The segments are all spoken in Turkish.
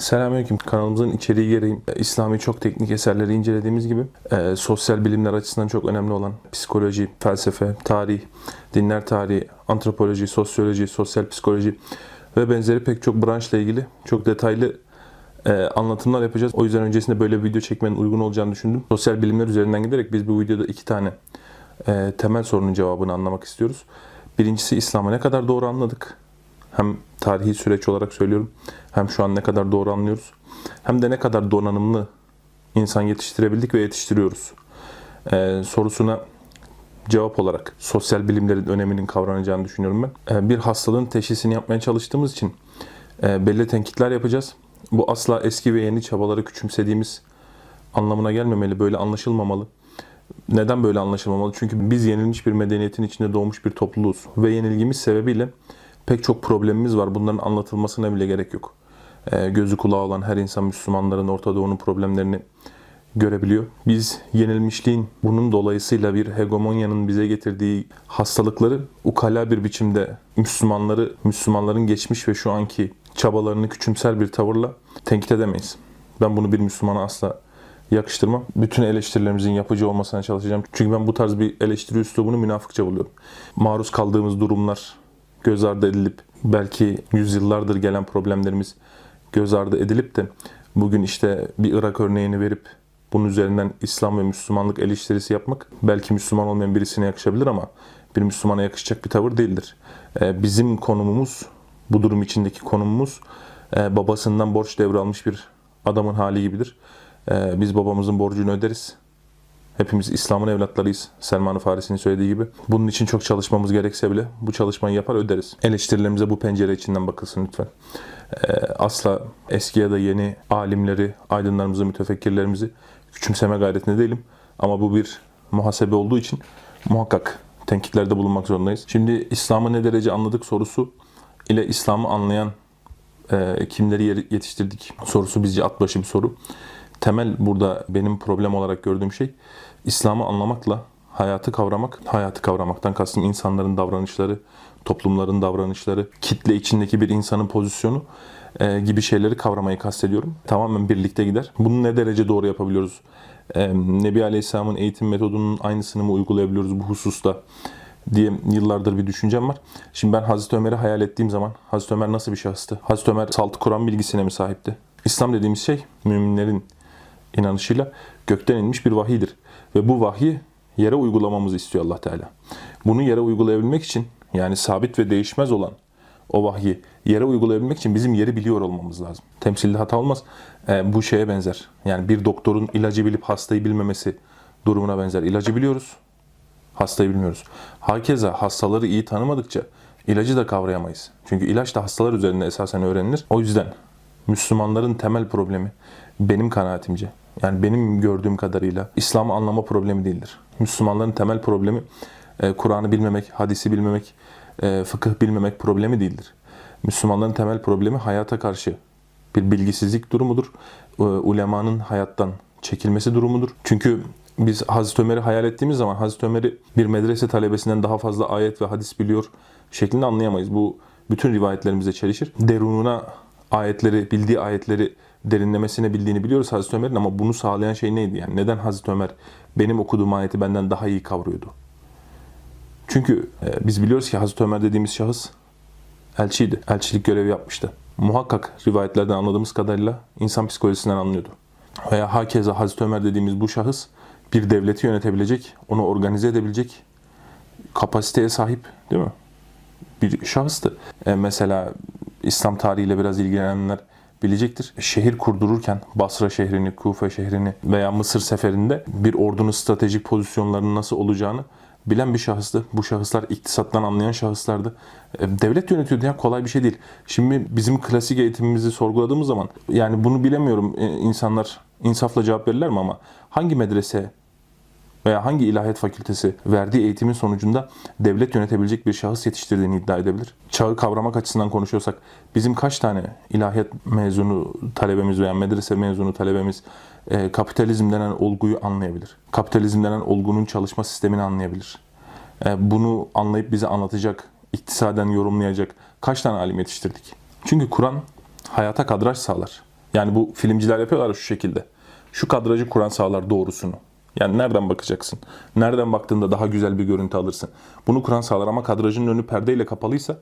Selamünaleyküm. Kanalımızın içeriği gereği e, İslami çok teknik eserleri incelediğimiz gibi e, sosyal bilimler açısından çok önemli olan psikoloji, felsefe, tarih, dinler tarihi, antropoloji, sosyoloji, sosyal psikoloji ve benzeri pek çok branşla ilgili çok detaylı e, anlatımlar yapacağız. O yüzden öncesinde böyle bir video çekmenin uygun olacağını düşündüm. Sosyal bilimler üzerinden giderek biz bu videoda iki tane e, temel sorunun cevabını anlamak istiyoruz. Birincisi İslam'ı ne kadar doğru anladık? Hem tarihi süreç olarak söylüyorum. Hem şu an ne kadar doğru anlıyoruz. Hem de ne kadar donanımlı insan yetiştirebildik ve yetiştiriyoruz. Ee, sorusuna cevap olarak sosyal bilimlerin öneminin kavranacağını düşünüyorum ben. Ee, bir hastalığın teşhisini yapmaya çalıştığımız için e, belli tenkitler yapacağız. Bu asla eski ve yeni çabaları küçümsediğimiz anlamına gelmemeli, böyle anlaşılmamalı. Neden böyle anlaşılmamalı? Çünkü biz yenilmiş bir medeniyetin içinde doğmuş bir topluluğuz. Ve yenilgimiz sebebiyle pek çok problemimiz var. Bunların anlatılmasına bile gerek yok. Ee, gözü kulağı olan her insan Müslümanların Orta Doğu'nun problemlerini görebiliyor. Biz yenilmişliğin bunun dolayısıyla bir hegemonyanın bize getirdiği hastalıkları ukala bir biçimde Müslümanları, Müslümanların geçmiş ve şu anki çabalarını küçümser bir tavırla tenkit edemeyiz. Ben bunu bir Müslümana asla yakıştırmam. Bütün eleştirilerimizin yapıcı olmasına çalışacağım. Çünkü ben bu tarz bir eleştiri üslubunu münafıkça buluyorum. Maruz kaldığımız durumlar göz ardı edilip belki yüzyıllardır gelen problemlerimiz göz ardı edilip de bugün işte bir Irak örneğini verip bunun üzerinden İslam ve Müslümanlık eleştirisi yapmak belki Müslüman olmayan birisine yakışabilir ama bir Müslümana yakışacak bir tavır değildir. Ee, bizim konumumuz, bu durum içindeki konumumuz e, babasından borç devralmış bir adamın hali gibidir. Ee, biz babamızın borcunu öderiz. Hepimiz İslam'ın evlatlarıyız. Selman-ı Farisi'nin söylediği gibi. Bunun için çok çalışmamız gerekse bile bu çalışmayı yapar öderiz. Eleştirilerimize bu pencere içinden bakılsın lütfen. Ee, asla eski ya da yeni alimleri, aydınlarımızı, mütefekkirlerimizi küçümseme gayretinde değilim. Ama bu bir muhasebe olduğu için muhakkak tenkitlerde bulunmak zorundayız. Şimdi İslam'ı ne derece anladık sorusu ile İslam'ı anlayan e, kimleri yetiştirdik sorusu bizce at başı bir soru. Temel burada benim problem olarak gördüğüm şey İslam'ı anlamakla hayatı kavramak, hayatı kavramaktan kastım insanların davranışları, toplumların davranışları, kitle içindeki bir insanın pozisyonu e, gibi şeyleri kavramayı kastediyorum. Tamamen birlikte gider. Bunu ne derece doğru yapabiliyoruz? E, Nebi Aleyhisselam'ın eğitim metodunun aynısını mı uygulayabiliyoruz bu hususta? diye yıllardır bir düşüncem var. Şimdi ben Hazreti Ömer'i hayal ettiğim zaman Hazreti Ömer nasıl bir şahıstı? Hazreti Ömer saltı Kur'an bilgisine mi sahipti? İslam dediğimiz şey müminlerin inanışıyla gökten inmiş bir vahiydir. Ve bu vahyi yere uygulamamızı istiyor allah Teala. Bunu yere uygulayabilmek için yani sabit ve değişmez olan o vahyi yere uygulayabilmek için bizim yeri biliyor olmamız lazım. Temsilde hata olmaz. E, bu şeye benzer. Yani bir doktorun ilacı bilip hastayı bilmemesi durumuna benzer. İlacı biliyoruz, hastayı bilmiyoruz. Hakeza hastaları iyi tanımadıkça ilacı da kavrayamayız. Çünkü ilaç da hastalar üzerinde esasen öğrenilir. O yüzden Müslümanların temel problemi benim kanaatimce yani benim gördüğüm kadarıyla İslam'ı anlama problemi değildir. Müslümanların temel problemi e, Kur'an'ı bilmemek, hadisi bilmemek, e, fıkıh bilmemek problemi değildir. Müslümanların temel problemi hayata karşı bir bilgisizlik durumudur. E, ulemanın hayattan çekilmesi durumudur. Çünkü biz Hazreti Ömer'i hayal ettiğimiz zaman Hazreti Ömer'i bir medrese talebesinden daha fazla ayet ve hadis biliyor şeklinde anlayamayız. Bu bütün rivayetlerimize çelişir. Derununa ayetleri, bildiği ayetleri derinlemesine bildiğini biliyoruz Hazreti Ömer'in ama bunu sağlayan şey neydi? Yani neden Hazreti Ömer benim okuduğum ayeti benden daha iyi kavruyordu? Çünkü e, biz biliyoruz ki Hazreti Ömer dediğimiz şahıs elçiydi. Elçilik görevi yapmıştı. Muhakkak rivayetlerden anladığımız kadarıyla insan psikolojisinden anlıyordu. Veya hakeza Hazreti Ömer dediğimiz bu şahıs bir devleti yönetebilecek, onu organize edebilecek kapasiteye sahip değil mi? Bir şahıstı. E, mesela İslam tarihiyle biraz ilgilenenler bilecektir. Şehir kurdururken Basra şehrini, Kufa şehrini veya Mısır seferinde bir ordunun stratejik pozisyonlarının nasıl olacağını bilen bir şahıstı. Bu şahıslar iktisattan anlayan şahıslardı. E, devlet yönetiyordu ya kolay bir şey değil. Şimdi bizim klasik eğitimimizi sorguladığımız zaman yani bunu bilemiyorum e, insanlar insafla cevap verirler mi ama hangi medrese veya hangi ilahiyat fakültesi verdiği eğitimin sonucunda devlet yönetebilecek bir şahıs yetiştirdiğini iddia edebilir. Çağı kavramak açısından konuşuyorsak bizim kaç tane ilahiyat mezunu talebemiz veya medrese mezunu talebemiz e, kapitalizm denen olguyu anlayabilir. Kapitalizm denen olgunun çalışma sistemini anlayabilir. E, bunu anlayıp bize anlatacak, iktisaden yorumlayacak kaç tane alim yetiştirdik? Çünkü Kur'an hayata kadraj sağlar. Yani bu filmciler yapıyorlar ya şu şekilde. Şu kadrajı kuran sağlar doğrusunu. Yani nereden bakacaksın? Nereden baktığında daha güzel bir görüntü alırsın? Bunu kuran sağlar ama kadrajın önü perdeyle kapalıysa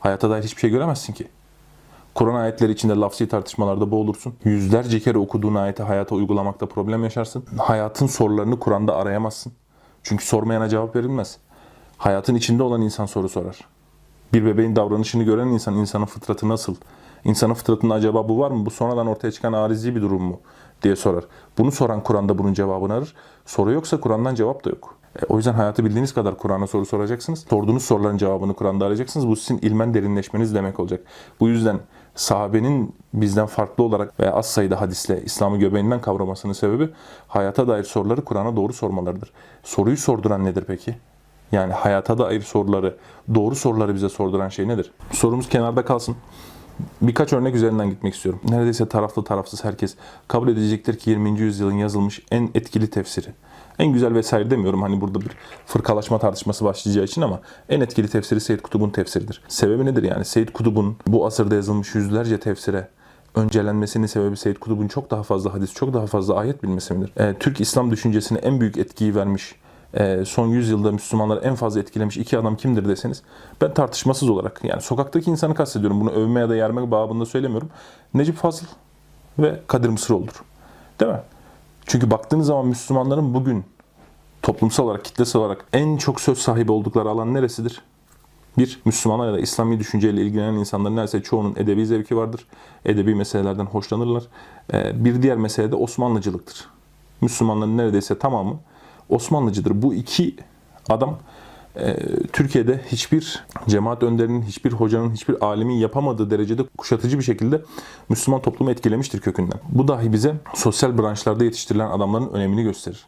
hayata dair hiçbir şey göremezsin ki. Kur'an ayetleri içinde lafsi tartışmalarda boğulursun. Yüzlerce kere okuduğun ayeti hayata uygulamakta problem yaşarsın. Hayatın sorularını Kur'an'da arayamazsın. Çünkü sormayana cevap verilmez. Hayatın içinde olan insan soru sorar. Bir bebeğin davranışını gören insan, insanın fıtratı nasıl? İnsanın fıtratında acaba bu var mı? Bu sonradan ortaya çıkan arizi bir durum mu? diye sorar. Bunu soran Kur'an'da bunun cevabını arar. Soru yoksa Kur'an'dan cevap da yok. E, o yüzden hayatı bildiğiniz kadar Kur'an'a soru soracaksınız. Sorduğunuz soruların cevabını Kur'an'da arayacaksınız. Bu sizin ilmen derinleşmeniz demek olacak. Bu yüzden sahabenin bizden farklı olarak veya az sayıda hadisle İslam'ı göbeğinden kavramasının sebebi hayata dair soruları Kur'an'a doğru sormalarıdır. Soruyu sorduran nedir peki? Yani hayata dair soruları, doğru soruları bize sorduran şey nedir? Sorumuz kenarda kalsın. Birkaç örnek üzerinden gitmek istiyorum. Neredeyse taraflı tarafsız herkes kabul edecektir ki 20. yüzyılın yazılmış en etkili tefsiri. En güzel vesaire demiyorum hani burada bir fırkalaşma tartışması başlayacağı için ama en etkili tefsiri Seyyid Kutub'un tefsiridir. Sebebi nedir yani? Seyyid Kutub'un bu asırda yazılmış yüzlerce tefsire öncelenmesinin sebebi Seyyid Kutub'un çok daha fazla hadis, çok daha fazla ayet bilmesi midir? Ee, Türk İslam düşüncesine en büyük etkiyi vermiş e, son 100 yılda Müslümanları en fazla etkilemiş iki adam kimdir deseniz ben tartışmasız olarak yani sokaktaki insanı kastediyorum. Bunu övme ya da yermek babında söylemiyorum. Necip Fazıl ve Kadir Mısıroğlu'dur. Değil mi? Çünkü baktığınız zaman Müslümanların bugün toplumsal olarak, kitlesel olarak en çok söz sahibi oldukları alan neresidir? Bir, Müslümanlar ya da İslami düşünceyle ilgilenen insanların neredeyse çoğunun edebi zevki vardır. Edebi meselelerden hoşlanırlar. Ee, bir diğer mesele de Osmanlıcılıktır. Müslümanların neredeyse tamamı Osmanlıcıdır. Bu iki adam e, Türkiye'de hiçbir cemaat önderinin, hiçbir hocanın, hiçbir alimin yapamadığı derecede kuşatıcı bir şekilde Müslüman toplumu etkilemiştir kökünden. Bu dahi bize sosyal branşlarda yetiştirilen adamların önemini gösterir.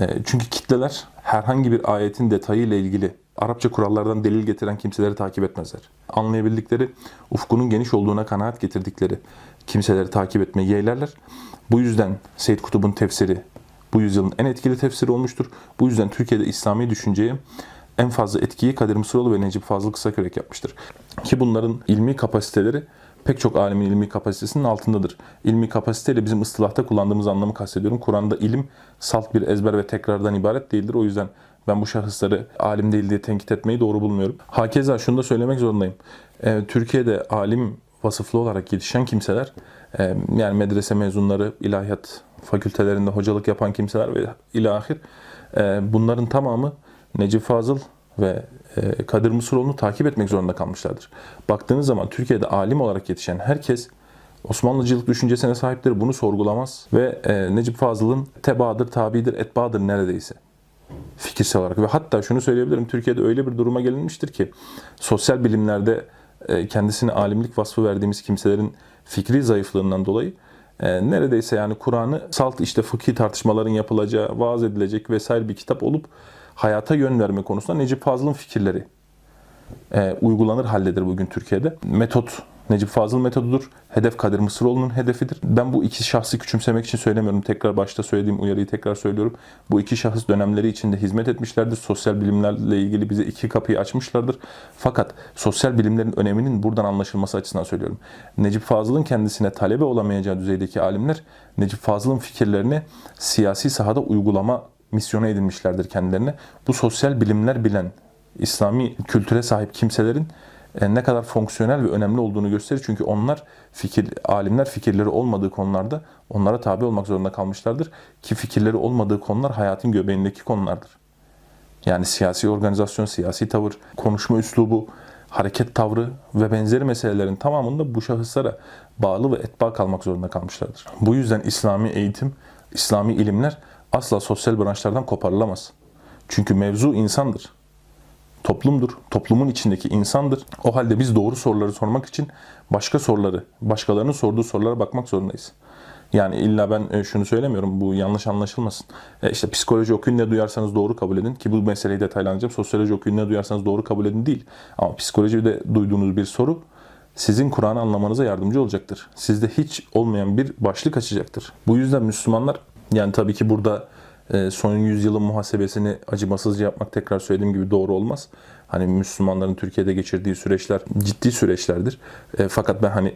E, çünkü kitleler herhangi bir ayetin detayıyla ilgili Arapça kurallardan delil getiren kimseleri takip etmezler. Anlayabildikleri, ufkunun geniş olduğuna kanaat getirdikleri kimseleri takip etmeyi yeğlerler. Bu yüzden Seyyid Kutub'un tefsiri, bu yüzyılın en etkili tefsiri olmuştur. Bu yüzden Türkiye'de İslami düşünceye en fazla etkiyi Kadir Mısıroğlu ve Necip Fazıl Kısakürek yapmıştır. Ki bunların ilmi kapasiteleri pek çok alimin ilmi kapasitesinin altındadır. İlmi kapasiteyle bizim ıstılahta kullandığımız anlamı kastediyorum. Kur'an'da ilim salt bir ezber ve tekrardan ibaret değildir. O yüzden ben bu şahısları alim değil diye tenkit etmeyi doğru bulmuyorum. Hakeza şunu da söylemek zorundayım. Ee, Türkiye'de alim vasıflı olarak yetişen kimseler yani medrese mezunları, ilahiyat fakültelerinde hocalık yapan kimseler ve ilahir e, bunların tamamı Necip Fazıl ve e, Kadir Mısıroğlu'nu takip etmek zorunda kalmışlardır. Baktığınız zaman Türkiye'de alim olarak yetişen herkes Osmanlıcılık düşüncesine sahiptir. Bunu sorgulamaz. Ve e, Necip Fazıl'ın tebaadır, tabidir, etbaadır neredeyse. Fikirsel olarak. Ve hatta şunu söyleyebilirim. Türkiye'de öyle bir duruma gelinmiştir ki sosyal bilimlerde kendisine alimlik vasfı verdiğimiz kimselerin fikri zayıflığından dolayı e, neredeyse yani Kur'an'ı salt işte fıkhi tartışmaların yapılacağı, vaaz edilecek vesaire bir kitap olup hayata yön verme konusunda Necip Fazıl'ın fikirleri e, uygulanır haldedir bugün Türkiye'de. Metot Necip Fazıl metodudur. Hedef Kadir Mısıroğlu'nun hedefidir. Ben bu iki şahsı küçümsemek için söylemiyorum. Tekrar başta söylediğim uyarıyı tekrar söylüyorum. Bu iki şahıs dönemleri içinde hizmet etmişlerdir. Sosyal bilimlerle ilgili bize iki kapıyı açmışlardır. Fakat sosyal bilimlerin öneminin buradan anlaşılması açısından söylüyorum. Necip Fazıl'ın kendisine talebe olamayacağı düzeydeki alimler Necip Fazıl'ın fikirlerini siyasi sahada uygulama misyonu edinmişlerdir kendilerine. Bu sosyal bilimler bilen İslami kültüre sahip kimselerin ne kadar fonksiyonel ve önemli olduğunu gösterir. Çünkü onlar fikir alimler fikirleri olmadığı konularda onlara tabi olmak zorunda kalmışlardır ki fikirleri olmadığı konular hayatın göbeğindeki konulardır. Yani siyasi organizasyon, siyasi tavır, konuşma üslubu, hareket tavrı ve benzeri meselelerin tamamında bu şahıslara bağlı ve etba kalmak zorunda kalmışlardır. Bu yüzden İslami eğitim, İslami ilimler asla sosyal branşlardan koparılamaz. Çünkü mevzu insandır toplumdur. Toplumun içindeki insandır. O halde biz doğru soruları sormak için başka soruları, başkalarının sorduğu sorulara bakmak zorundayız. Yani illa ben e, şunu söylemiyorum, bu yanlış anlaşılmasın. E işte psikoloji okuyun ne duyarsanız doğru kabul edin ki bu meseleyi detaylanacağım. Sosyoloji okuyun ne duyarsanız doğru kabul edin değil. Ama psikolojide duyduğunuz bir soru sizin Kur'an'ı anlamanıza yardımcı olacaktır. Sizde hiç olmayan bir başlık açacaktır. Bu yüzden Müslümanlar yani tabii ki burada son yüzyılın muhasebesini acımasızca yapmak tekrar söylediğim gibi doğru olmaz. Hani Müslümanların Türkiye'de geçirdiği süreçler ciddi süreçlerdir. E, fakat ben hani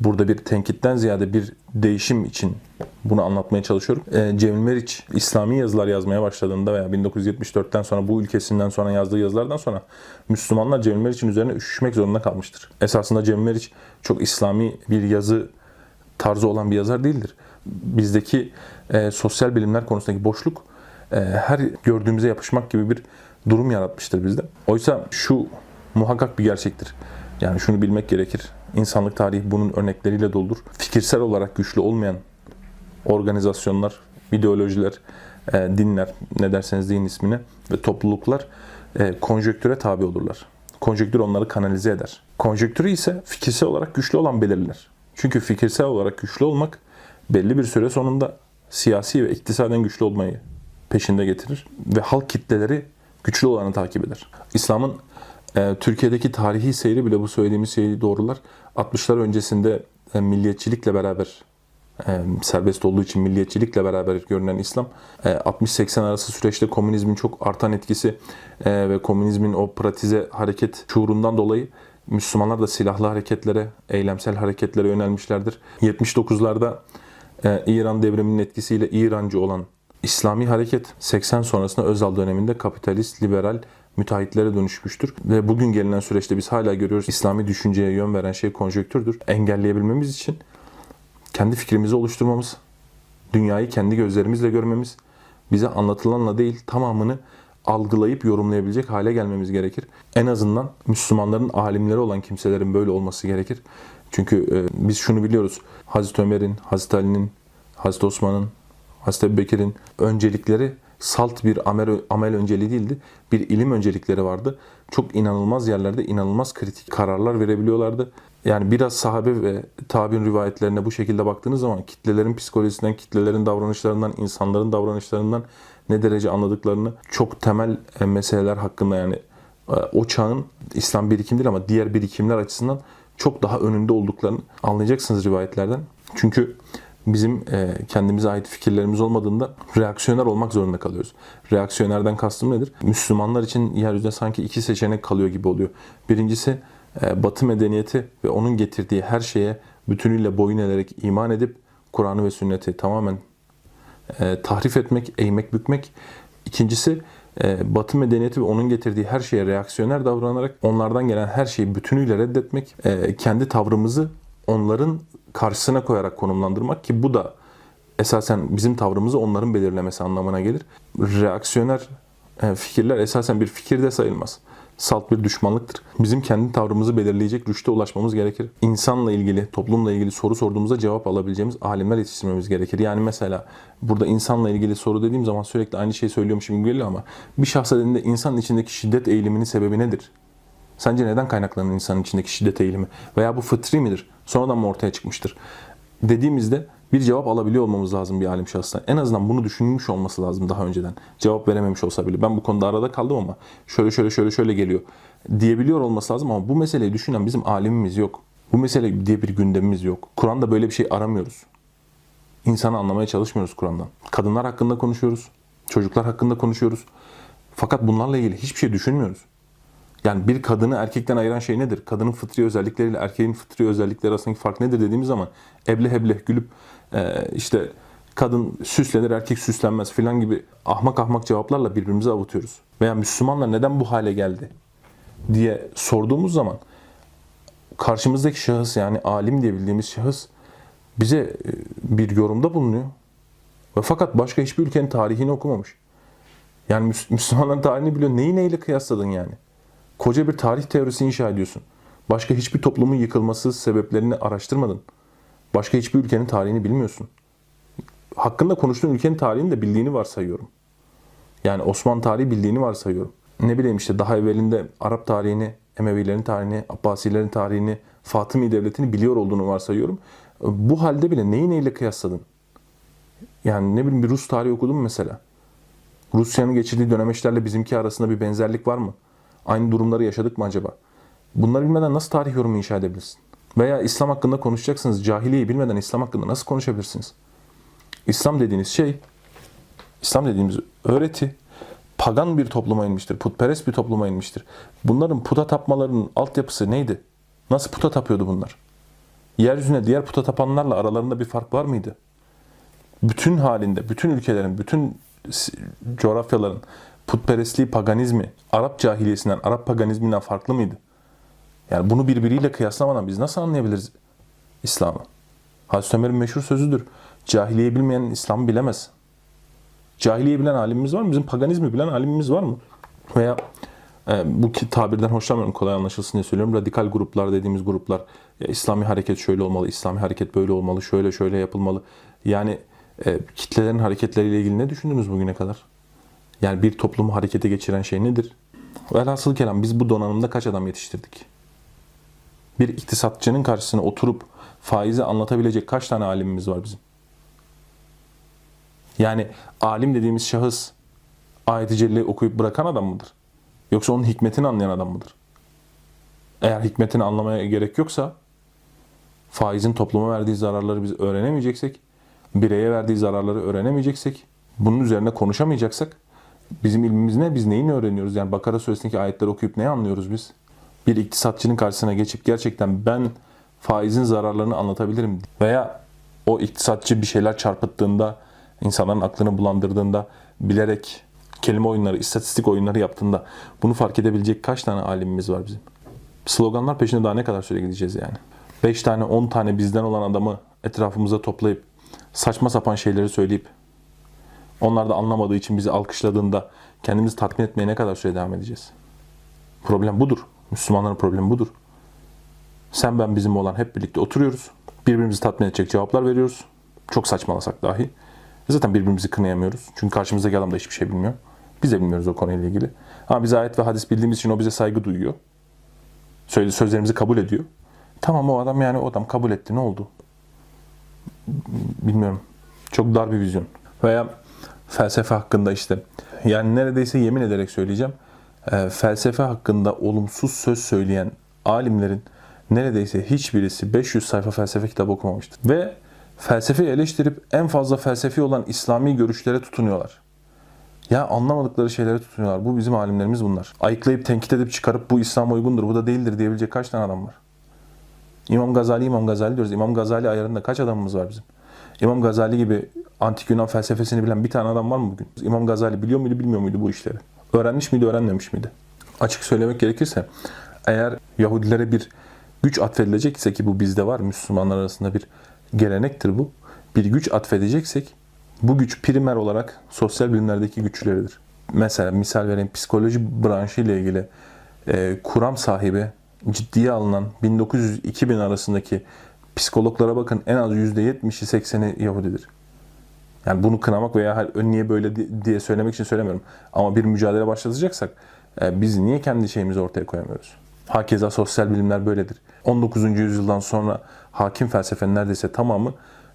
burada bir tenkitten ziyade bir değişim için bunu anlatmaya çalışıyorum. Ee, Cemil Meriç İslami yazılar yazmaya başladığında veya 1974'ten sonra bu ülkesinden sonra yazdığı yazılardan sonra Müslümanlar Cemil Meriç'in üzerine üşüşmek zorunda kalmıştır. Esasında Cemil Meriç çok İslami bir yazı tarzı olan bir yazar değildir. Bizdeki e, sosyal bilimler konusundaki boşluk e, her gördüğümüze yapışmak gibi bir durum yaratmıştır bizde. Oysa şu muhakkak bir gerçektir. Yani şunu bilmek gerekir. İnsanlık tarihi bunun örnekleriyle doludur. Fikirsel olarak güçlü olmayan organizasyonlar, ideolojiler, e, dinler, ne derseniz deyin ismini ve topluluklar e, konjöktüre tabi olurlar. Konjöktür onları kanalize eder. Konjöktürü ise fikirsel olarak güçlü olan belirler. Çünkü fikirsel olarak güçlü olmak belli bir süre sonunda siyasi ve iktisaden güçlü olmayı peşinde getirir ve halk kitleleri güçlü olanı takip eder. İslam'ın e, Türkiye'deki tarihi seyri bile bu söylediğimiz şeyi doğrular. 60'lar öncesinde e, milliyetçilikle beraber e, serbest olduğu için milliyetçilikle beraber görünen İslam e, 60-80 arası süreçte komünizmin çok artan etkisi e, ve komünizmin o pratize hareket şuurundan dolayı Müslümanlar da silahlı hareketlere, eylemsel hareketlere yönelmişlerdir. 79'larda e, İran devriminin etkisiyle İrancı olan İslami hareket 80 sonrasında Özal döneminde kapitalist, liberal müteahhitlere dönüşmüştür. Ve bugün gelinen süreçte biz hala görüyoruz İslami düşünceye yön veren şey konjöktürdür. Engelleyebilmemiz için kendi fikrimizi oluşturmamız, dünyayı kendi gözlerimizle görmemiz, bize anlatılanla değil tamamını algılayıp yorumlayabilecek hale gelmemiz gerekir. En azından Müslümanların alimleri olan kimselerin böyle olması gerekir. Çünkü e, biz şunu biliyoruz. Hazreti Ömer'in, Hazreti Ali'nin, Hazreti Osman'ın, Hazreti Ebubekir'in öncelikleri salt bir amel, amel önceliği değildi. Bir ilim öncelikleri vardı. Çok inanılmaz yerlerde inanılmaz kritik kararlar verebiliyorlardı. Yani biraz sahabe ve tabi'in rivayetlerine bu şekilde baktığınız zaman kitlelerin psikolojisinden, kitlelerin davranışlarından, insanların davranışlarından ne derece anladıklarını çok temel e, meseleler hakkında yani e, o çağın İslam birikim değil ama diğer birikimler açısından çok daha önünde olduklarını anlayacaksınız rivayetlerden. Çünkü bizim e, kendimize ait fikirlerimiz olmadığında reaksiyoner olmak zorunda kalıyoruz. Reaksiyonerden kastım nedir? Müslümanlar için yeryüzünde sanki iki seçenek kalıyor gibi oluyor. Birincisi Batı medeniyeti ve onun getirdiği her şeye bütünüyle boyun eğerek iman edip Kur'an'ı ve sünneti tamamen e, tahrif etmek, eğmek, bükmek. İkincisi e, Batı medeniyeti ve onun getirdiği her şeye reaksiyoner davranarak onlardan gelen her şeyi bütünüyle reddetmek, e, kendi tavrımızı onların karşısına koyarak konumlandırmak ki bu da esasen bizim tavrımızı onların belirlemesi anlamına gelir. Reaksiyoner e, fikirler esasen bir fikir de sayılmaz salt bir düşmanlıktır. Bizim kendi tavrımızı belirleyecek rüşte ulaşmamız gerekir. İnsanla ilgili, toplumla ilgili soru sorduğumuzda cevap alabileceğimiz alimler yetiştirmemiz gerekir. Yani mesela burada insanla ilgili soru dediğim zaman sürekli aynı şeyi söylüyormuşum gibi geliyor ama bir şahsa dediğinde insanın içindeki şiddet eğiliminin sebebi nedir? Sence neden kaynaklanır insanın içindeki şiddet eğilimi? Veya bu fıtri midir? Sonradan mı ortaya çıkmıştır? Dediğimizde bir cevap alabiliyor olmamız lazım bir alim şahstan. En azından bunu düşünmüş olması lazım daha önceden. Cevap verememiş olsa bile. Ben bu konuda arada kaldım ama şöyle şöyle şöyle şöyle geliyor diyebiliyor olması lazım ama bu meseleyi düşünen bizim alimimiz yok. Bu mesele diye bir gündemimiz yok. Kur'an'da böyle bir şey aramıyoruz. İnsanı anlamaya çalışmıyoruz Kur'an'dan. Kadınlar hakkında konuşuyoruz. Çocuklar hakkında konuşuyoruz. Fakat bunlarla ilgili hiçbir şey düşünmüyoruz. Yani bir kadını erkekten ayıran şey nedir? Kadının fıtri özellikleriyle erkeğin fıtri özellikleri arasındaki fark nedir dediğimiz zaman eble heble gülüp işte kadın süslenir erkek süslenmez filan gibi ahmak ahmak cevaplarla birbirimizi avutuyoruz. Veya Müslümanlar neden bu hale geldi diye sorduğumuz zaman karşımızdaki şahıs yani alim diye bildiğimiz şahıs bize e, bir yorumda bulunuyor. Ve fakat başka hiçbir ülkenin tarihini okumamış. Yani Müslümanların tarihini biliyor. Neyi neyle kıyasladın yani? Koca bir tarih teorisi inşa ediyorsun. Başka hiçbir toplumun yıkılması sebeplerini araştırmadın. Başka hiçbir ülkenin tarihini bilmiyorsun. Hakkında konuştuğun ülkenin tarihini de bildiğini varsayıyorum. Yani Osmanlı tarihi bildiğini varsayıyorum. Ne bileyim işte daha evvelinde Arap tarihini, Emevilerin tarihini, Abbasilerin tarihini, Fatımi devletini biliyor olduğunu varsayıyorum. Bu halde bile neyi neyle kıyasladın? Yani ne bileyim bir Rus tarihi okudun mu mesela? Rusya'nın geçirdiği dönemeçlerle bizimki arasında bir benzerlik var mı? Aynı durumları yaşadık mı acaba? Bunları bilmeden nasıl tarih yorumu inşa edebilirsin? Veya İslam hakkında konuşacaksınız. Cahiliyeyi bilmeden İslam hakkında nasıl konuşabilirsiniz? İslam dediğiniz şey, İslam dediğimiz öğreti, pagan bir topluma inmiştir. Putperest bir topluma inmiştir. Bunların puta tapmalarının altyapısı neydi? Nasıl puta tapıyordu bunlar? Yeryüzüne diğer puta tapanlarla aralarında bir fark var mıydı? Bütün halinde, bütün ülkelerin, bütün coğrafyaların putperestliği, paganizmi, Arap cahiliyesinden, Arap paganizminden farklı mıydı? Yani bunu birbiriyle kıyaslamadan biz nasıl anlayabiliriz İslam'ı? Hazreti Ömer'in meşhur sözüdür. Cahiliye bilmeyen İslam'ı bilemez. Cahiliye bilen alimimiz var mı? Bizim paganizmi bilen alimimiz var mı? Veya e, bu tabirden hoşlanmıyorum kolay anlaşılsın diye söylüyorum. Radikal gruplar dediğimiz gruplar ya, İslami hareket şöyle olmalı, İslami hareket böyle olmalı, şöyle şöyle yapılmalı. Yani e, kitlelerin hareketleriyle ilgili ne düşündünüz bugüne kadar? Yani bir toplumu harekete geçiren şey nedir? Velhasıl kelam biz bu donanımda kaç adam yetiştirdik? Bir iktisatçının karşısına oturup faizi anlatabilecek kaç tane alimimiz var bizim? Yani alim dediğimiz şahıs ayet-i celleyi okuyup bırakan adam mıdır? Yoksa onun hikmetini anlayan adam mıdır? Eğer hikmetini anlamaya gerek yoksa faizin topluma verdiği zararları biz öğrenemeyeceksek, bireye verdiği zararları öğrenemeyeceksek, bunun üzerine konuşamayacaksak bizim ilmimiz ne? Biz neyini öğreniyoruz? Yani Bakara suresindeki ayetleri okuyup ne anlıyoruz biz? Bir iktisatçının karşısına geçip gerçekten ben faizin zararlarını anlatabilirim veya o iktisatçı bir şeyler çarpıttığında, insanların aklını bulandırdığında, bilerek kelime oyunları, istatistik oyunları yaptığında bunu fark edebilecek kaç tane alimimiz var bizim? Sloganlar peşinde daha ne kadar süre gideceğiz yani? 5 tane 10 tane bizden olan adamı etrafımıza toplayıp saçma sapan şeyleri söyleyip onlar da anlamadığı için bizi alkışladığında kendimizi tatmin etmeye ne kadar süre devam edeceğiz? Problem budur. Müslümanların problemi budur. Sen ben bizim olan hep birlikte oturuyoruz. Birbirimizi tatmin edecek cevaplar veriyoruz. Çok saçmalasak dahi. Zaten birbirimizi kınayamıyoruz. Çünkü karşımızdaki adam da hiçbir şey bilmiyor. Biz de bilmiyoruz o konuyla ilgili. Ama biz ayet ve hadis bildiğimiz için o bize saygı duyuyor. Söylediği sözlerimizi kabul ediyor. Tamam o adam yani o adam kabul etti. Ne oldu? Bilmiyorum. Çok dar bir vizyon. Veya felsefe hakkında işte. Yani neredeyse yemin ederek söyleyeceğim. E, felsefe hakkında olumsuz söz söyleyen alimlerin neredeyse hiçbirisi 500 sayfa felsefe kitabı okumamıştır. Ve felsefeyi eleştirip en fazla felsefi olan İslami görüşlere tutunuyorlar. Ya anlamadıkları şeylere tutunuyorlar. Bu bizim alimlerimiz bunlar. Ayıklayıp tenkit edip çıkarıp bu İslam uygundur, bu da değildir diyebilecek kaç tane adam var? İmam Gazali, İmam Gazali diyoruz. İmam Gazali ayarında kaç adamımız var bizim? İmam Gazali gibi antik Yunan felsefesini bilen bir tane adam var mı bugün? İmam Gazali biliyor muydu, bilmiyor muydu bu işleri? Öğrenmiş miydi, öğrenmemiş miydi? Açık söylemek gerekirse eğer Yahudilere bir güç atfedilecekse ki bu bizde var, Müslümanlar arasında bir gelenektir bu. Bir güç atfedeceksek bu güç primer olarak sosyal bilimlerdeki güçleridir. Mesela misal vereyim psikoloji branşı ile ilgili e, kuram sahibi ciddiye alınan 1900-2000 arasındaki psikologlara bakın en az %70'i 80'i Yahudidir. Yani bunu kınamak veya "Ha, niye böyle di- diye söylemek için söylemiyorum. Ama bir mücadele başlatacaksak e, biz niye kendi şeyimizi ortaya koyamıyoruz? Hakeza sosyal bilimler böyledir. 19. yüzyıldan sonra hakim felsefenin neredeyse tamamı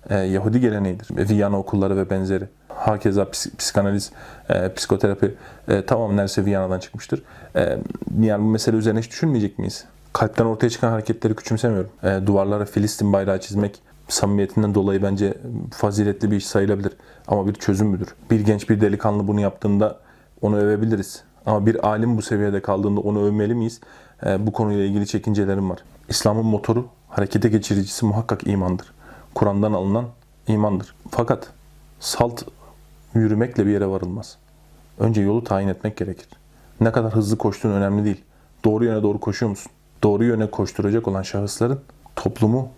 e, Yahudi geleneğidir. Viyana okulları ve benzeri. Hakeza ps- psikanaliz, e, psikoterapi e, tamamı neredeyse Viyana'dan çıkmıştır. E, yani bu mesele üzerine hiç düşünmeyecek miyiz? Kalpten ortaya çıkan hareketleri küçümsemiyorum. E, duvarlara Filistin bayrağı çizmek samimiyetinden dolayı bence faziletli bir iş sayılabilir. Ama bir çözüm müdür? Bir genç bir delikanlı bunu yaptığında onu övebiliriz. Ama bir alim bu seviyede kaldığında onu övmeli miyiz? E, bu konuyla ilgili çekincelerim var. İslam'ın motoru, harekete geçiricisi muhakkak imandır. Kur'an'dan alınan imandır. Fakat salt yürümekle bir yere varılmaz. Önce yolu tayin etmek gerekir. Ne kadar hızlı koştuğun önemli değil. Doğru yöne doğru koşuyor musun? Doğru yöne koşturacak olan şahısların toplumu,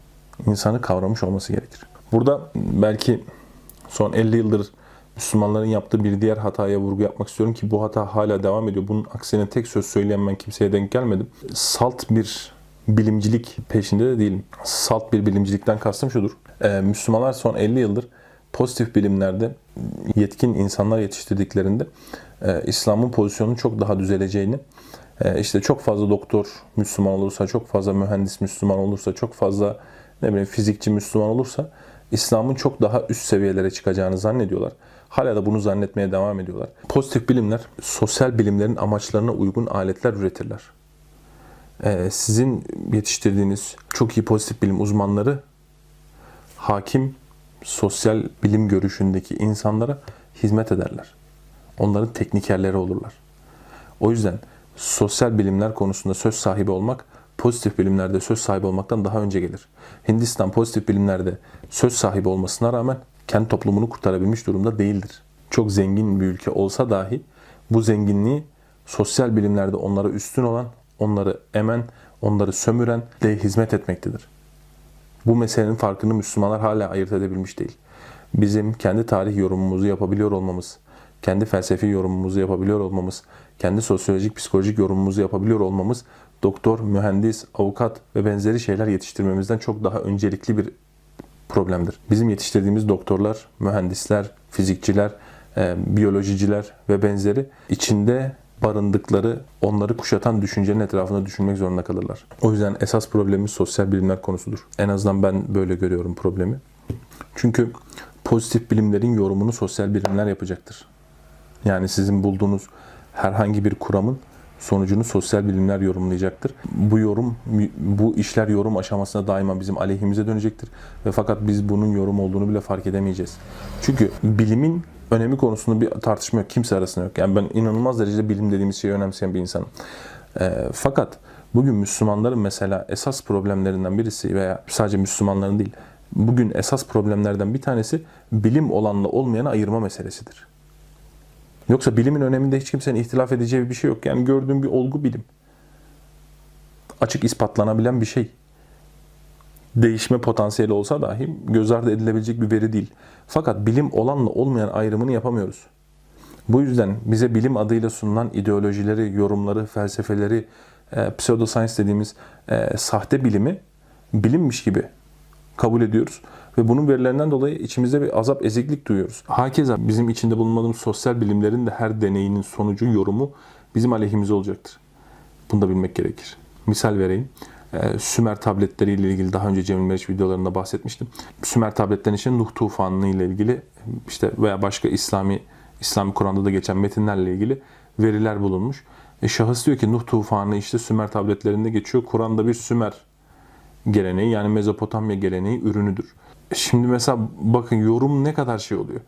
insanı kavramış olması gerekir. Burada belki son 50 yıldır Müslümanların yaptığı bir diğer hataya vurgu yapmak istiyorum ki bu hata hala devam ediyor. Bunun aksine tek söz söyleyen ben kimseye denk gelmedim. Salt bir bilimcilik peşinde de değilim. Salt bir bilimcilikten kastım şudur. Ee, Müslümanlar son 50 yıldır pozitif bilimlerde yetkin insanlar yetiştirdiklerinde e, İslam'ın pozisyonunun çok daha düzeleceğini, e, işte çok fazla doktor Müslüman olursa, çok fazla mühendis Müslüman olursa, çok fazla ne bileyim fizikçi Müslüman olursa İslam'ın çok daha üst seviyelere çıkacağını zannediyorlar. Hala da bunu zannetmeye devam ediyorlar. Pozitif bilimler sosyal bilimlerin amaçlarına uygun aletler üretirler. Ee, sizin yetiştirdiğiniz çok iyi pozitif bilim uzmanları hakim sosyal bilim görüşündeki insanlara hizmet ederler. Onların teknikerleri olurlar. O yüzden sosyal bilimler konusunda söz sahibi olmak pozitif bilimlerde söz sahibi olmaktan daha önce gelir. Hindistan pozitif bilimlerde söz sahibi olmasına rağmen kendi toplumunu kurtarabilmiş durumda değildir. Çok zengin bir ülke olsa dahi bu zenginliği sosyal bilimlerde onlara üstün olan, onları emen, onları sömüren de hizmet etmektedir. Bu meselenin farkını Müslümanlar hala ayırt edebilmiş değil. Bizim kendi tarih yorumumuzu yapabiliyor olmamız, kendi felsefi yorumumuzu yapabiliyor olmamız, kendi sosyolojik, psikolojik yorumumuzu yapabiliyor olmamız doktor, mühendis, avukat ve benzeri şeyler yetiştirmemizden çok daha öncelikli bir problemdir. Bizim yetiştirdiğimiz doktorlar, mühendisler, fizikçiler, e, biyolojiciler ve benzeri içinde barındıkları, onları kuşatan düşüncenin etrafında düşünmek zorunda kalırlar. O yüzden esas problemimiz sosyal bilimler konusudur. En azından ben böyle görüyorum problemi. Çünkü pozitif bilimlerin yorumunu sosyal bilimler yapacaktır. Yani sizin bulduğunuz herhangi bir kuramın sonucunu sosyal bilimler yorumlayacaktır. Bu yorum, bu işler yorum aşamasında daima bizim aleyhimize dönecektir. Ve fakat biz bunun yorum olduğunu bile fark edemeyeceğiz. Çünkü bilimin önemi konusunda bir tartışma yok. Kimse arasında yok. Yani ben inanılmaz derecede bilim dediğimiz şeyi önemseyen bir insanım. E, fakat bugün Müslümanların mesela esas problemlerinden birisi veya sadece Müslümanların değil, bugün esas problemlerden bir tanesi bilim olanla olmayanı ayırma meselesidir. Yoksa bilimin öneminde hiç kimsenin ihtilaf edeceği bir şey yok. Yani gördüğüm bir olgu bilim. Açık ispatlanabilen bir şey. Değişme potansiyeli olsa dahi göz ardı edilebilecek bir veri değil. Fakat bilim olanla olmayan ayrımını yapamıyoruz. Bu yüzden bize bilim adıyla sunulan ideolojileri, yorumları, felsefeleri, e, pseudoscience dediğimiz e, sahte bilimi bilimmiş gibi kabul ediyoruz. Ve bunun verilerinden dolayı içimizde bir azap, eziklik duyuyoruz. Hakeza bizim içinde bulunmadığımız sosyal bilimlerin de her deneyinin sonucu, yorumu bizim aleyhimize olacaktır. Bunu da bilmek gerekir. Misal vereyim. Ee, Sümer tabletleriyle ilgili daha önce Cemil Meriç videolarında bahsetmiştim. Sümer tabletlerin için Nuh tufanı ile ilgili işte veya başka İslami İslami Kur'an'da da geçen metinlerle ilgili veriler bulunmuş. E, şahıs diyor ki Nuh tufanı işte Sümer tabletlerinde geçiyor. Kur'an'da bir Sümer geleneği yani Mezopotamya geleneği ürünüdür. Şimdi mesela bakın yorum ne kadar şey oluyor.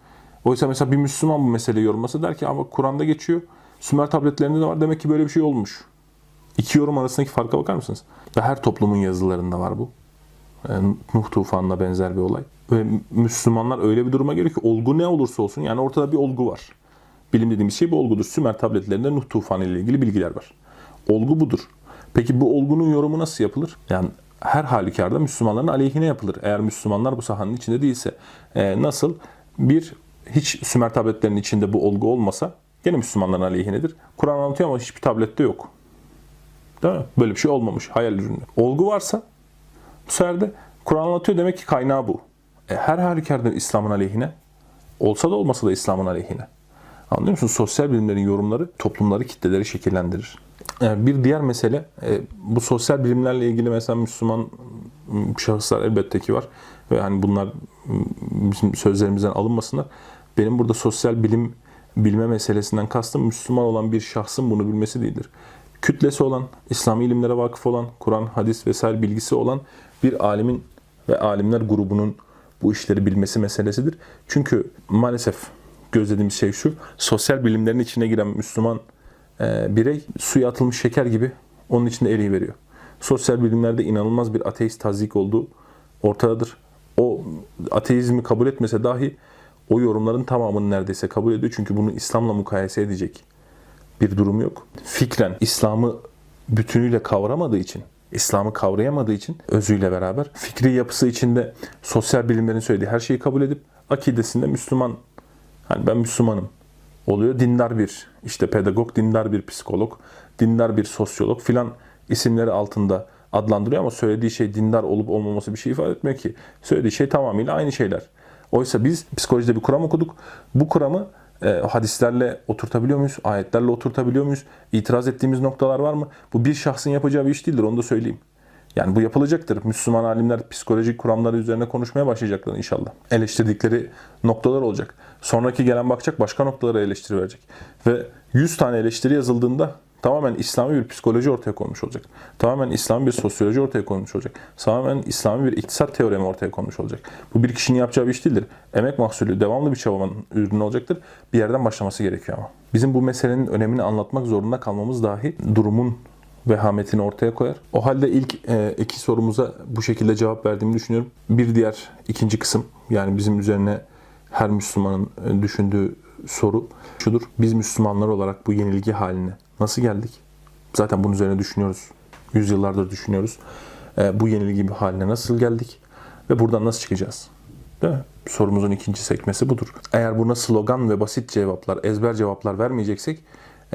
Oysa mesela bir Müslüman bu meseleyi yorumlasa der ki ama Kur'an'da geçiyor. Sümer tabletlerinde de var demek ki böyle bir şey olmuş. İki yorum arasındaki farka bakar mısınız? Ve her toplumun yazılarında var bu. Yani Nuh tufanına benzer bir olay. Ve Müslümanlar öyle bir duruma geliyor ki olgu ne olursa olsun yani ortada bir olgu var. Bilim dediğimiz şey bu olgudur. Sümer tabletlerinde Nuh tufanı ile ilgili bilgiler var. Olgu budur. Peki bu olgunun yorumu nasıl yapılır? Yani her halükarda Müslümanların aleyhine yapılır. Eğer Müslümanlar bu sahanın içinde değilse. E, nasıl? Bir, hiç Sümer tabletlerinin içinde bu olgu olmasa gene Müslümanların aleyhinedir. Kur'an anlatıyor ama hiçbir tablette yok. Değil mi? Böyle bir şey olmamış. Hayal ürünü. Olgu varsa bu sefer de Kur'an anlatıyor demek ki kaynağı bu. E, her halükarda İslam'ın aleyhine. Olsa da olmasa da İslam'ın aleyhine. Anlıyor musun? Sosyal bilimlerin yorumları toplumları, kitleleri şekillendirir. Bir diğer mesele e, bu sosyal bilimlerle ilgili mesela Müslüman şahıslar elbette ki var ve hani bunlar bizim sözlerimizden alınmasınlar. Benim burada sosyal bilim bilme meselesinden kastım Müslüman olan bir şahsın bunu bilmesi değildir. Kütlesi olan, İslami ilimlere vakıf olan, Kur'an, hadis vesaire bilgisi olan bir alimin ve alimler grubunun bu işleri bilmesi meselesidir. Çünkü maalesef gözlediğimiz şey şu, sosyal bilimlerin içine giren Müslüman e, birey suya atılmış şeker gibi onun içinde eriyi veriyor. Sosyal bilimlerde inanılmaz bir ateist tazik olduğu ortadadır. O ateizmi kabul etmese dahi o yorumların tamamını neredeyse kabul ediyor. Çünkü bunu İslam'la mukayese edecek bir durum yok. Fikren İslam'ı bütünüyle kavramadığı için, İslam'ı kavrayamadığı için özüyle beraber fikri yapısı içinde sosyal bilimlerin söylediği her şeyi kabul edip akidesinde Müslüman, hani ben Müslümanım oluyor. Dindar bir işte pedagog, dindar bir psikolog, dindar bir sosyolog filan isimleri altında adlandırıyor ama söylediği şey dindar olup olmaması bir şey ifade etmiyor ki. Söylediği şey tamamıyla aynı şeyler. Oysa biz psikolojide bir kuram okuduk. Bu kuramı e, hadislerle oturtabiliyor muyuz? Ayetlerle oturtabiliyor muyuz? İtiraz ettiğimiz noktalar var mı? Bu bir şahsın yapacağı bir iş değildir onu da söyleyeyim. Yani bu yapılacaktır. Müslüman alimler psikolojik kuramları üzerine konuşmaya başlayacaklar inşallah. Eleştirdikleri noktalar olacak. Sonraki gelen bakacak başka noktalara eleştiri verecek. Ve 100 tane eleştiri yazıldığında tamamen İslami bir psikoloji ortaya konmuş olacak. Tamamen İslami bir sosyoloji ortaya konmuş olacak. Tamamen İslami bir iktisat teoremi ortaya konmuş olacak. Bu bir kişinin yapacağı bir iş değildir. Emek mahsulü, devamlı bir çabanın ürünü olacaktır. Bir yerden başlaması gerekiyor ama. Bizim bu meselenin önemini anlatmak zorunda kalmamız dahi durumun vehametini ortaya koyar. O halde ilk e, iki sorumuza bu şekilde cevap verdiğimi düşünüyorum. Bir diğer ikinci kısım yani bizim üzerine her Müslümanın e, düşündüğü soru şudur. Biz Müslümanlar olarak bu yenilgi haline nasıl geldik? Zaten bunun üzerine düşünüyoruz. Yüzyıllardır düşünüyoruz. E, bu yenilgi haline nasıl geldik? Ve buradan nasıl çıkacağız? Değil mi? Sorumuzun ikinci sekmesi budur. Eğer buna slogan ve basit cevaplar, ezber cevaplar vermeyeceksek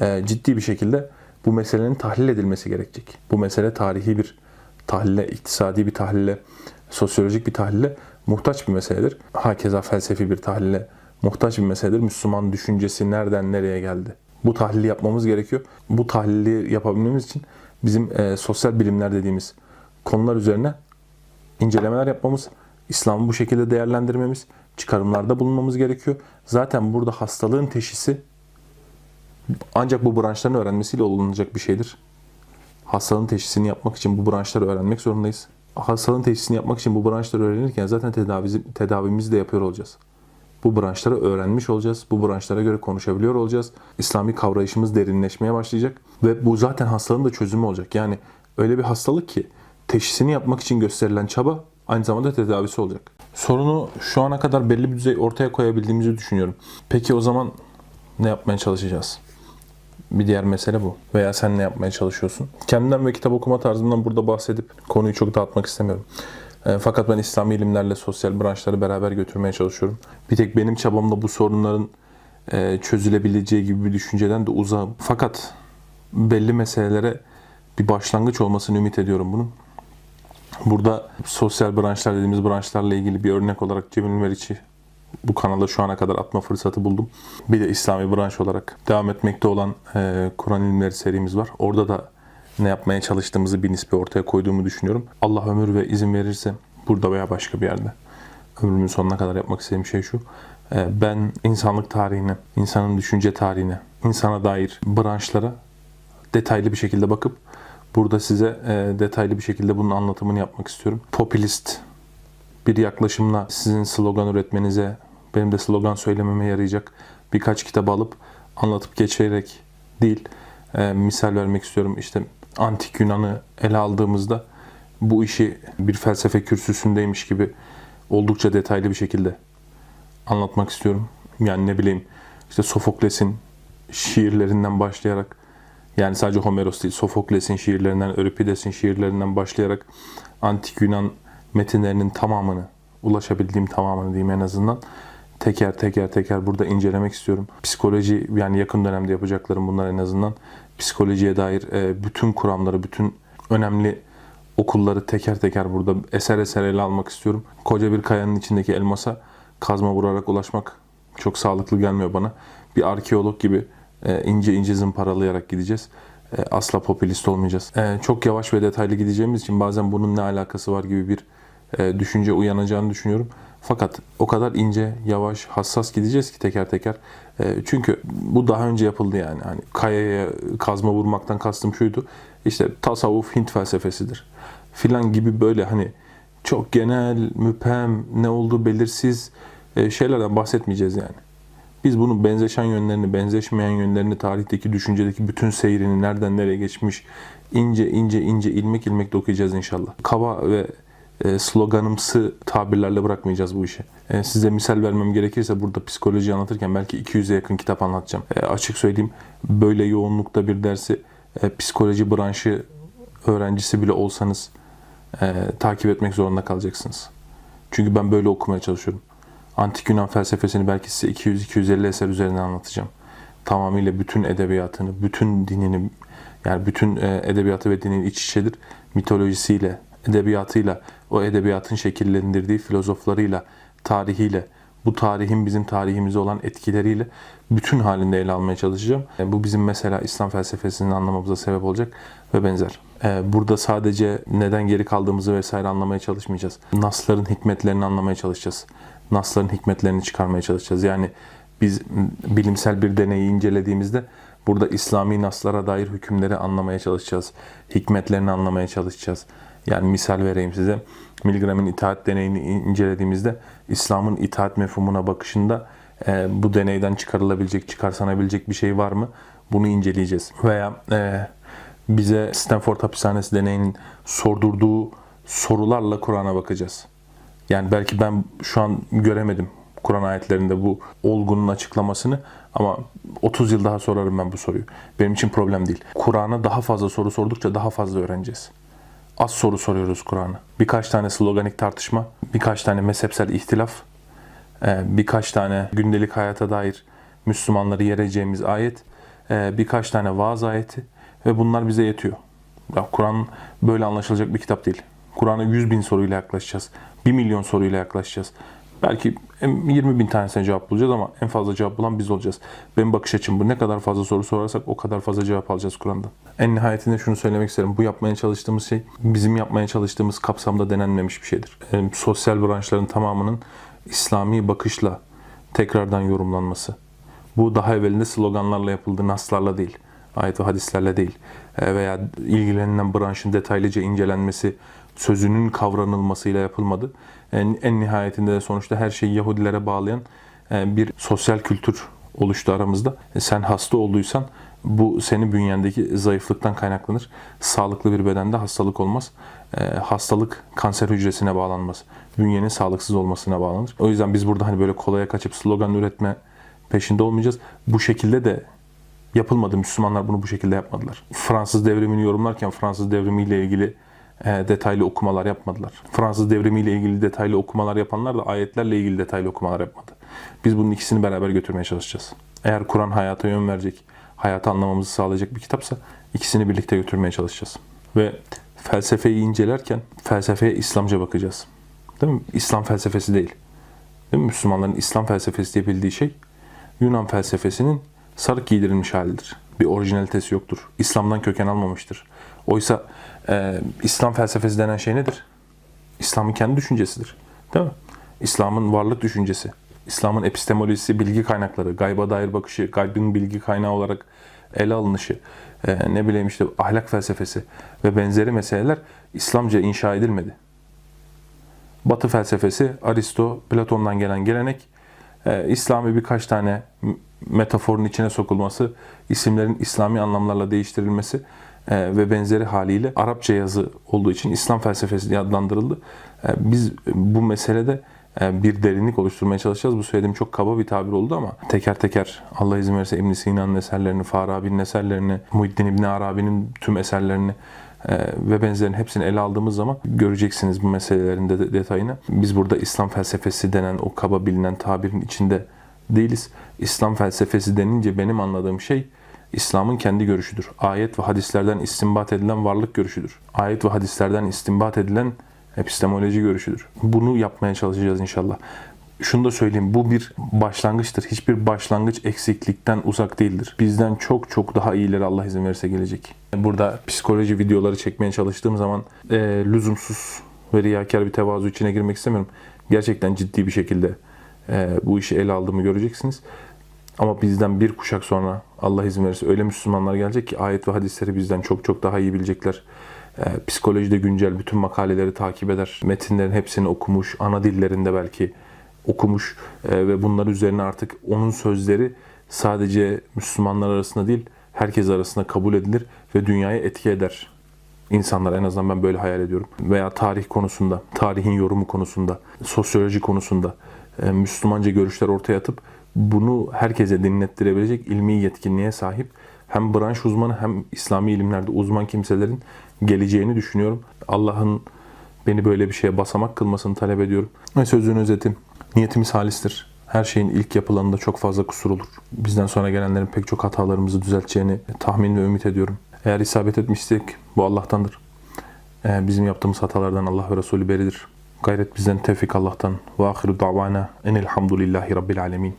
e, ciddi bir şekilde bu meselenin tahlil edilmesi gerekecek. Bu mesele tarihi bir tahlile, iktisadi bir tahlile, sosyolojik bir tahlile muhtaç bir meseledir. Hakeza felsefi bir tahlile muhtaç bir meseledir. Müslüman düşüncesi nereden nereye geldi? Bu tahlili yapmamız gerekiyor. Bu tahlili yapabilmemiz için bizim e, sosyal bilimler dediğimiz konular üzerine incelemeler yapmamız, İslam'ı bu şekilde değerlendirmemiz, çıkarımlarda bulunmamız gerekiyor. Zaten burada hastalığın teşhisi ancak bu branşların öğrenmesiyle olunacak bir şeydir. Hastalığın teşhisini yapmak için bu branşları öğrenmek zorundayız. Hastalığın teşhisini yapmak için bu branşları öğrenirken zaten tedavimizi, tedavimizi de yapıyor olacağız. Bu branşları öğrenmiş olacağız. Bu branşlara göre konuşabiliyor olacağız. İslami kavrayışımız derinleşmeye başlayacak. Ve bu zaten hastalığın da çözümü olacak. Yani öyle bir hastalık ki teşhisini yapmak için gösterilen çaba aynı zamanda tedavisi olacak. Sorunu şu ana kadar belli bir düzey ortaya koyabildiğimizi düşünüyorum. Peki o zaman ne yapmaya çalışacağız? Bir diğer mesele bu. Veya sen ne yapmaya çalışıyorsun? Kendimden ve kitap okuma tarzımdan burada bahsedip konuyu çok dağıtmak istemiyorum. E, fakat ben İslami ilimlerle sosyal branşları beraber götürmeye çalışıyorum. Bir tek benim çabamla bu sorunların e, çözülebileceği gibi bir düşünceden de uzağım. Fakat belli meselelere bir başlangıç olmasını ümit ediyorum bunun. Burada sosyal branşlar dediğimiz branşlarla ilgili bir örnek olarak Cemil Meriç'i bu kanalda şu ana kadar atma fırsatı buldum. Bir de İslami branş olarak devam etmekte olan e, Kur'an ilimleri serimiz var. Orada da ne yapmaya çalıştığımızı bir nispi ortaya koyduğumu düşünüyorum. Allah ömür ve izin verirse burada veya başka bir yerde ömrümün sonuna kadar yapmak istediğim şey şu. E, ben insanlık tarihine, insanın düşünce tarihine, insana dair branşlara detaylı bir şekilde bakıp burada size e, detaylı bir şekilde bunun anlatımını yapmak istiyorum. Popülist bir yaklaşımla sizin slogan üretmenize, benim de slogan söylememe yarayacak birkaç kitabı alıp anlatıp geçerek değil, e, misal vermek istiyorum. İşte antik Yunan'ı ele aldığımızda bu işi bir felsefe kürsüsündeymiş gibi oldukça detaylı bir şekilde anlatmak istiyorum. Yani ne bileyim işte Sofokles'in şiirlerinden başlayarak yani sadece Homeros değil Sofokles'in şiirlerinden, Euripides'in şiirlerinden başlayarak antik Yunan metinlerinin tamamını, ulaşabildiğim tamamını diyeyim en azından teker teker teker burada incelemek istiyorum. Psikoloji yani yakın dönemde yapacaklarım bunlar en azından. Psikolojiye dair e, bütün kuramları, bütün önemli okulları teker teker burada eser eser ele almak istiyorum. Koca bir kayanın içindeki elmasa kazma vurarak ulaşmak çok sağlıklı gelmiyor bana. Bir arkeolog gibi e, ince ince zımparalayarak gideceğiz. E, asla popülist olmayacağız. Çok yavaş ve detaylı gideceğimiz için bazen bunun ne alakası var gibi bir düşünce uyanacağını düşünüyorum. Fakat o kadar ince, yavaş, hassas gideceğiz ki teker teker. Çünkü bu daha önce yapıldı yani. Hani kayaya kazma vurmaktan kastım şuydu. İşte tasavvuf Hint felsefesidir. Filan gibi böyle hani çok genel, müphem, ne olduğu belirsiz şeylerden bahsetmeyeceğiz yani. Biz bunun benzeşen yönlerini, benzeşmeyen yönlerini, tarihteki, düşüncedeki bütün seyrini, nereden nereye geçmiş, ince ince ince ilmek ilmek dokuyacağız inşallah. Kaba ve e, sloganımsı tabirlerle bırakmayacağız bu işi. E, size misal vermem gerekirse burada psikoloji anlatırken belki 200'e yakın kitap anlatacağım. E, açık söyleyeyim böyle yoğunlukta bir dersi psikoloji branşı öğrencisi bile olsanız takip etmek zorunda kalacaksınız. Çünkü ben böyle okumaya çalışıyorum. Antik Yunan felsefesini belki size 200-250 eser üzerinden anlatacağım. Tamamıyla bütün edebiyatını, bütün dinini, yani bütün edebiyatı ve dinin iç içedir. Mitolojisiyle, edebiyatıyla, o edebiyatın şekillendirdiği filozoflarıyla, tarihiyle, bu tarihin bizim tarihimize olan etkileriyle bütün halinde ele almaya çalışacağım. E, bu bizim mesela İslam felsefesini anlamamıza sebep olacak ve benzer. E, burada sadece neden geri kaldığımızı vesaire anlamaya çalışmayacağız. Nasların hikmetlerini anlamaya çalışacağız. Nasların hikmetlerini çıkarmaya çalışacağız. Yani biz bilimsel bir deneyi incelediğimizde burada İslami naslara dair hükümleri anlamaya çalışacağız. Hikmetlerini anlamaya çalışacağız. Yani misal vereyim size. Milgram'ın itaat deneyini incelediğimizde İslam'ın itaat mefhumuna bakışında e, bu deneyden çıkarılabilecek, çıkarsanabilecek bir şey var mı? Bunu inceleyeceğiz. Veya e, bize Stanford Hapishanesi deneyinin sordurduğu sorularla Kur'an'a bakacağız. Yani belki ben şu an göremedim Kur'an ayetlerinde bu olgunun açıklamasını ama 30 yıl daha sorarım ben bu soruyu. Benim için problem değil. Kur'an'a daha fazla soru sordukça daha fazla öğreneceğiz. Az soru soruyoruz Kur'an'a. Birkaç tane sloganik tartışma, birkaç tane mezhepsel ihtilaf, e, birkaç tane gündelik hayata dair Müslümanları yereceğimiz ayet, e, birkaç tane vaaz ayeti ve bunlar bize yetiyor. Kur'an böyle anlaşılacak bir kitap değil. Kur'an'a 100 bin soruyla yaklaşacağız. 1 milyon soruyla yaklaşacağız. Belki 20 bin tanesine cevap bulacağız ama en fazla cevap bulan biz olacağız. Benim bakış açım bu. Ne kadar fazla soru sorarsak o kadar fazla cevap alacağız Kur'an'dan. En nihayetinde şunu söylemek isterim. Bu yapmaya çalıştığımız şey bizim yapmaya çalıştığımız kapsamda denenmemiş bir şeydir. Yani sosyal branşların tamamının İslami bakışla tekrardan yorumlanması. Bu daha evvelinde sloganlarla yapıldı, naslarla değil. Ayet ve hadislerle değil. E, veya ilgilenilen branşın detaylıca incelenmesi, sözünün kavranılmasıyla yapılmadı. En, en nihayetinde de sonuçta her şeyi Yahudilere bağlayan e, bir sosyal kültür oluştu aramızda. E, sen hasta olduysan bu senin bünyendeki zayıflıktan kaynaklanır. Sağlıklı bir bedende hastalık olmaz. E, hastalık kanser hücresine bağlanmaz. Bünyenin sağlıksız olmasına bağlanır. O yüzden biz burada hani böyle kolaya kaçıp slogan üretme peşinde olmayacağız. Bu şekilde de yapılmadı. Müslümanlar bunu bu şekilde yapmadılar. Fransız devrimini yorumlarken Fransız devrimiyle ilgili detaylı okumalar yapmadılar. Fransız devrimiyle ilgili detaylı okumalar yapanlar da ayetlerle ilgili detaylı okumalar yapmadı. Biz bunun ikisini beraber götürmeye çalışacağız. Eğer Kur'an hayata yön verecek, hayatı anlamamızı sağlayacak bir kitapsa ikisini birlikte götürmeye çalışacağız. Ve felsefeyi incelerken felsefeye İslamca bakacağız. Değil mi? İslam felsefesi değil. Değil mi? Müslümanların İslam felsefesi diye bildiği şey Yunan felsefesinin sarık giydirilmiş halidir. Bir orijinalitesi yoktur. İslam'dan köken almamıştır. Oysa e, İslam felsefesi denen şey nedir? İslam'ın kendi düşüncesidir. Değil mi? İslam'ın varlık düşüncesi, İslam'ın epistemolojisi, bilgi kaynakları, gayba dair bakışı, gaybın bilgi kaynağı olarak ele alınışı, e, ne bileyim işte ahlak felsefesi ve benzeri meseleler İslamca inşa edilmedi. Batı felsefesi, Aristo, Platon'dan gelen gelenek, e, İslami birkaç tane metaforun içine sokulması, isimlerin İslami anlamlarla değiştirilmesi ve benzeri haliyle Arapça yazı olduğu için İslam felsefesi adlandırıldı. E, biz bu meselede e, bir derinlik oluşturmaya çalışacağız. Bu söylediğim çok kaba bir tabir oldu ama teker teker Allah izin verirse İbn Sina'nın eserlerini, Farabi'nin eserlerini, Muhiddin İbn Arabi'nin tüm eserlerini ve benzerini hepsini ele aldığımız zaman göreceksiniz bu meselelerin de detayını. Biz burada İslam felsefesi denen o kaba bilinen tabirin içinde değiliz. İslam felsefesi denince benim anladığım şey İslam'ın kendi görüşüdür. Ayet ve hadislerden istinbat edilen varlık görüşüdür. Ayet ve hadislerden istinbat edilen epistemoloji görüşüdür. Bunu yapmaya çalışacağız inşallah. Şunu da söyleyeyim, bu bir başlangıçtır. Hiçbir başlangıç eksiklikten uzak değildir. Bizden çok çok daha iyileri Allah izin verirse gelecek. Burada psikoloji videoları çekmeye çalıştığım zaman e, lüzumsuz ve riyakar bir tevazu içine girmek istemiyorum. Gerçekten ciddi bir şekilde e, bu işi ele aldığımı göreceksiniz. Ama bizden bir kuşak sonra Allah izin verirse öyle Müslümanlar gelecek ki ayet ve hadisleri bizden çok çok daha iyi bilecekler. E, psikolojide güncel bütün makaleleri takip eder. Metinlerin hepsini okumuş, ana dillerinde belki okumuş e, ve bunlar üzerine artık onun sözleri sadece Müslümanlar arasında değil, herkes arasında kabul edilir ve dünyaya etki eder. İnsanlar en azından ben böyle hayal ediyorum. Veya tarih konusunda, tarihin yorumu konusunda, sosyoloji konusunda e, Müslümanca görüşler ortaya atıp bunu herkese dinlettirebilecek ilmi yetkinliğe sahip hem branş uzmanı hem İslami ilimlerde uzman kimselerin geleceğini düşünüyorum. Allah'ın beni böyle bir şeye basamak kılmasını talep ediyorum. Ve sözün özeti, niyetimiz halistir. Her şeyin ilk yapılanında çok fazla kusur olur. Bizden sonra gelenlerin pek çok hatalarımızı düzelteceğini tahmin ve ümit ediyorum. Eğer isabet etmişsek bu Allah'tandır. Bizim yaptığımız hatalardan Allah ve Resulü beridir. Gayret bizden tevfik Allah'tan. Ve ahiru davana enelhamdülillahi rabbil alemin.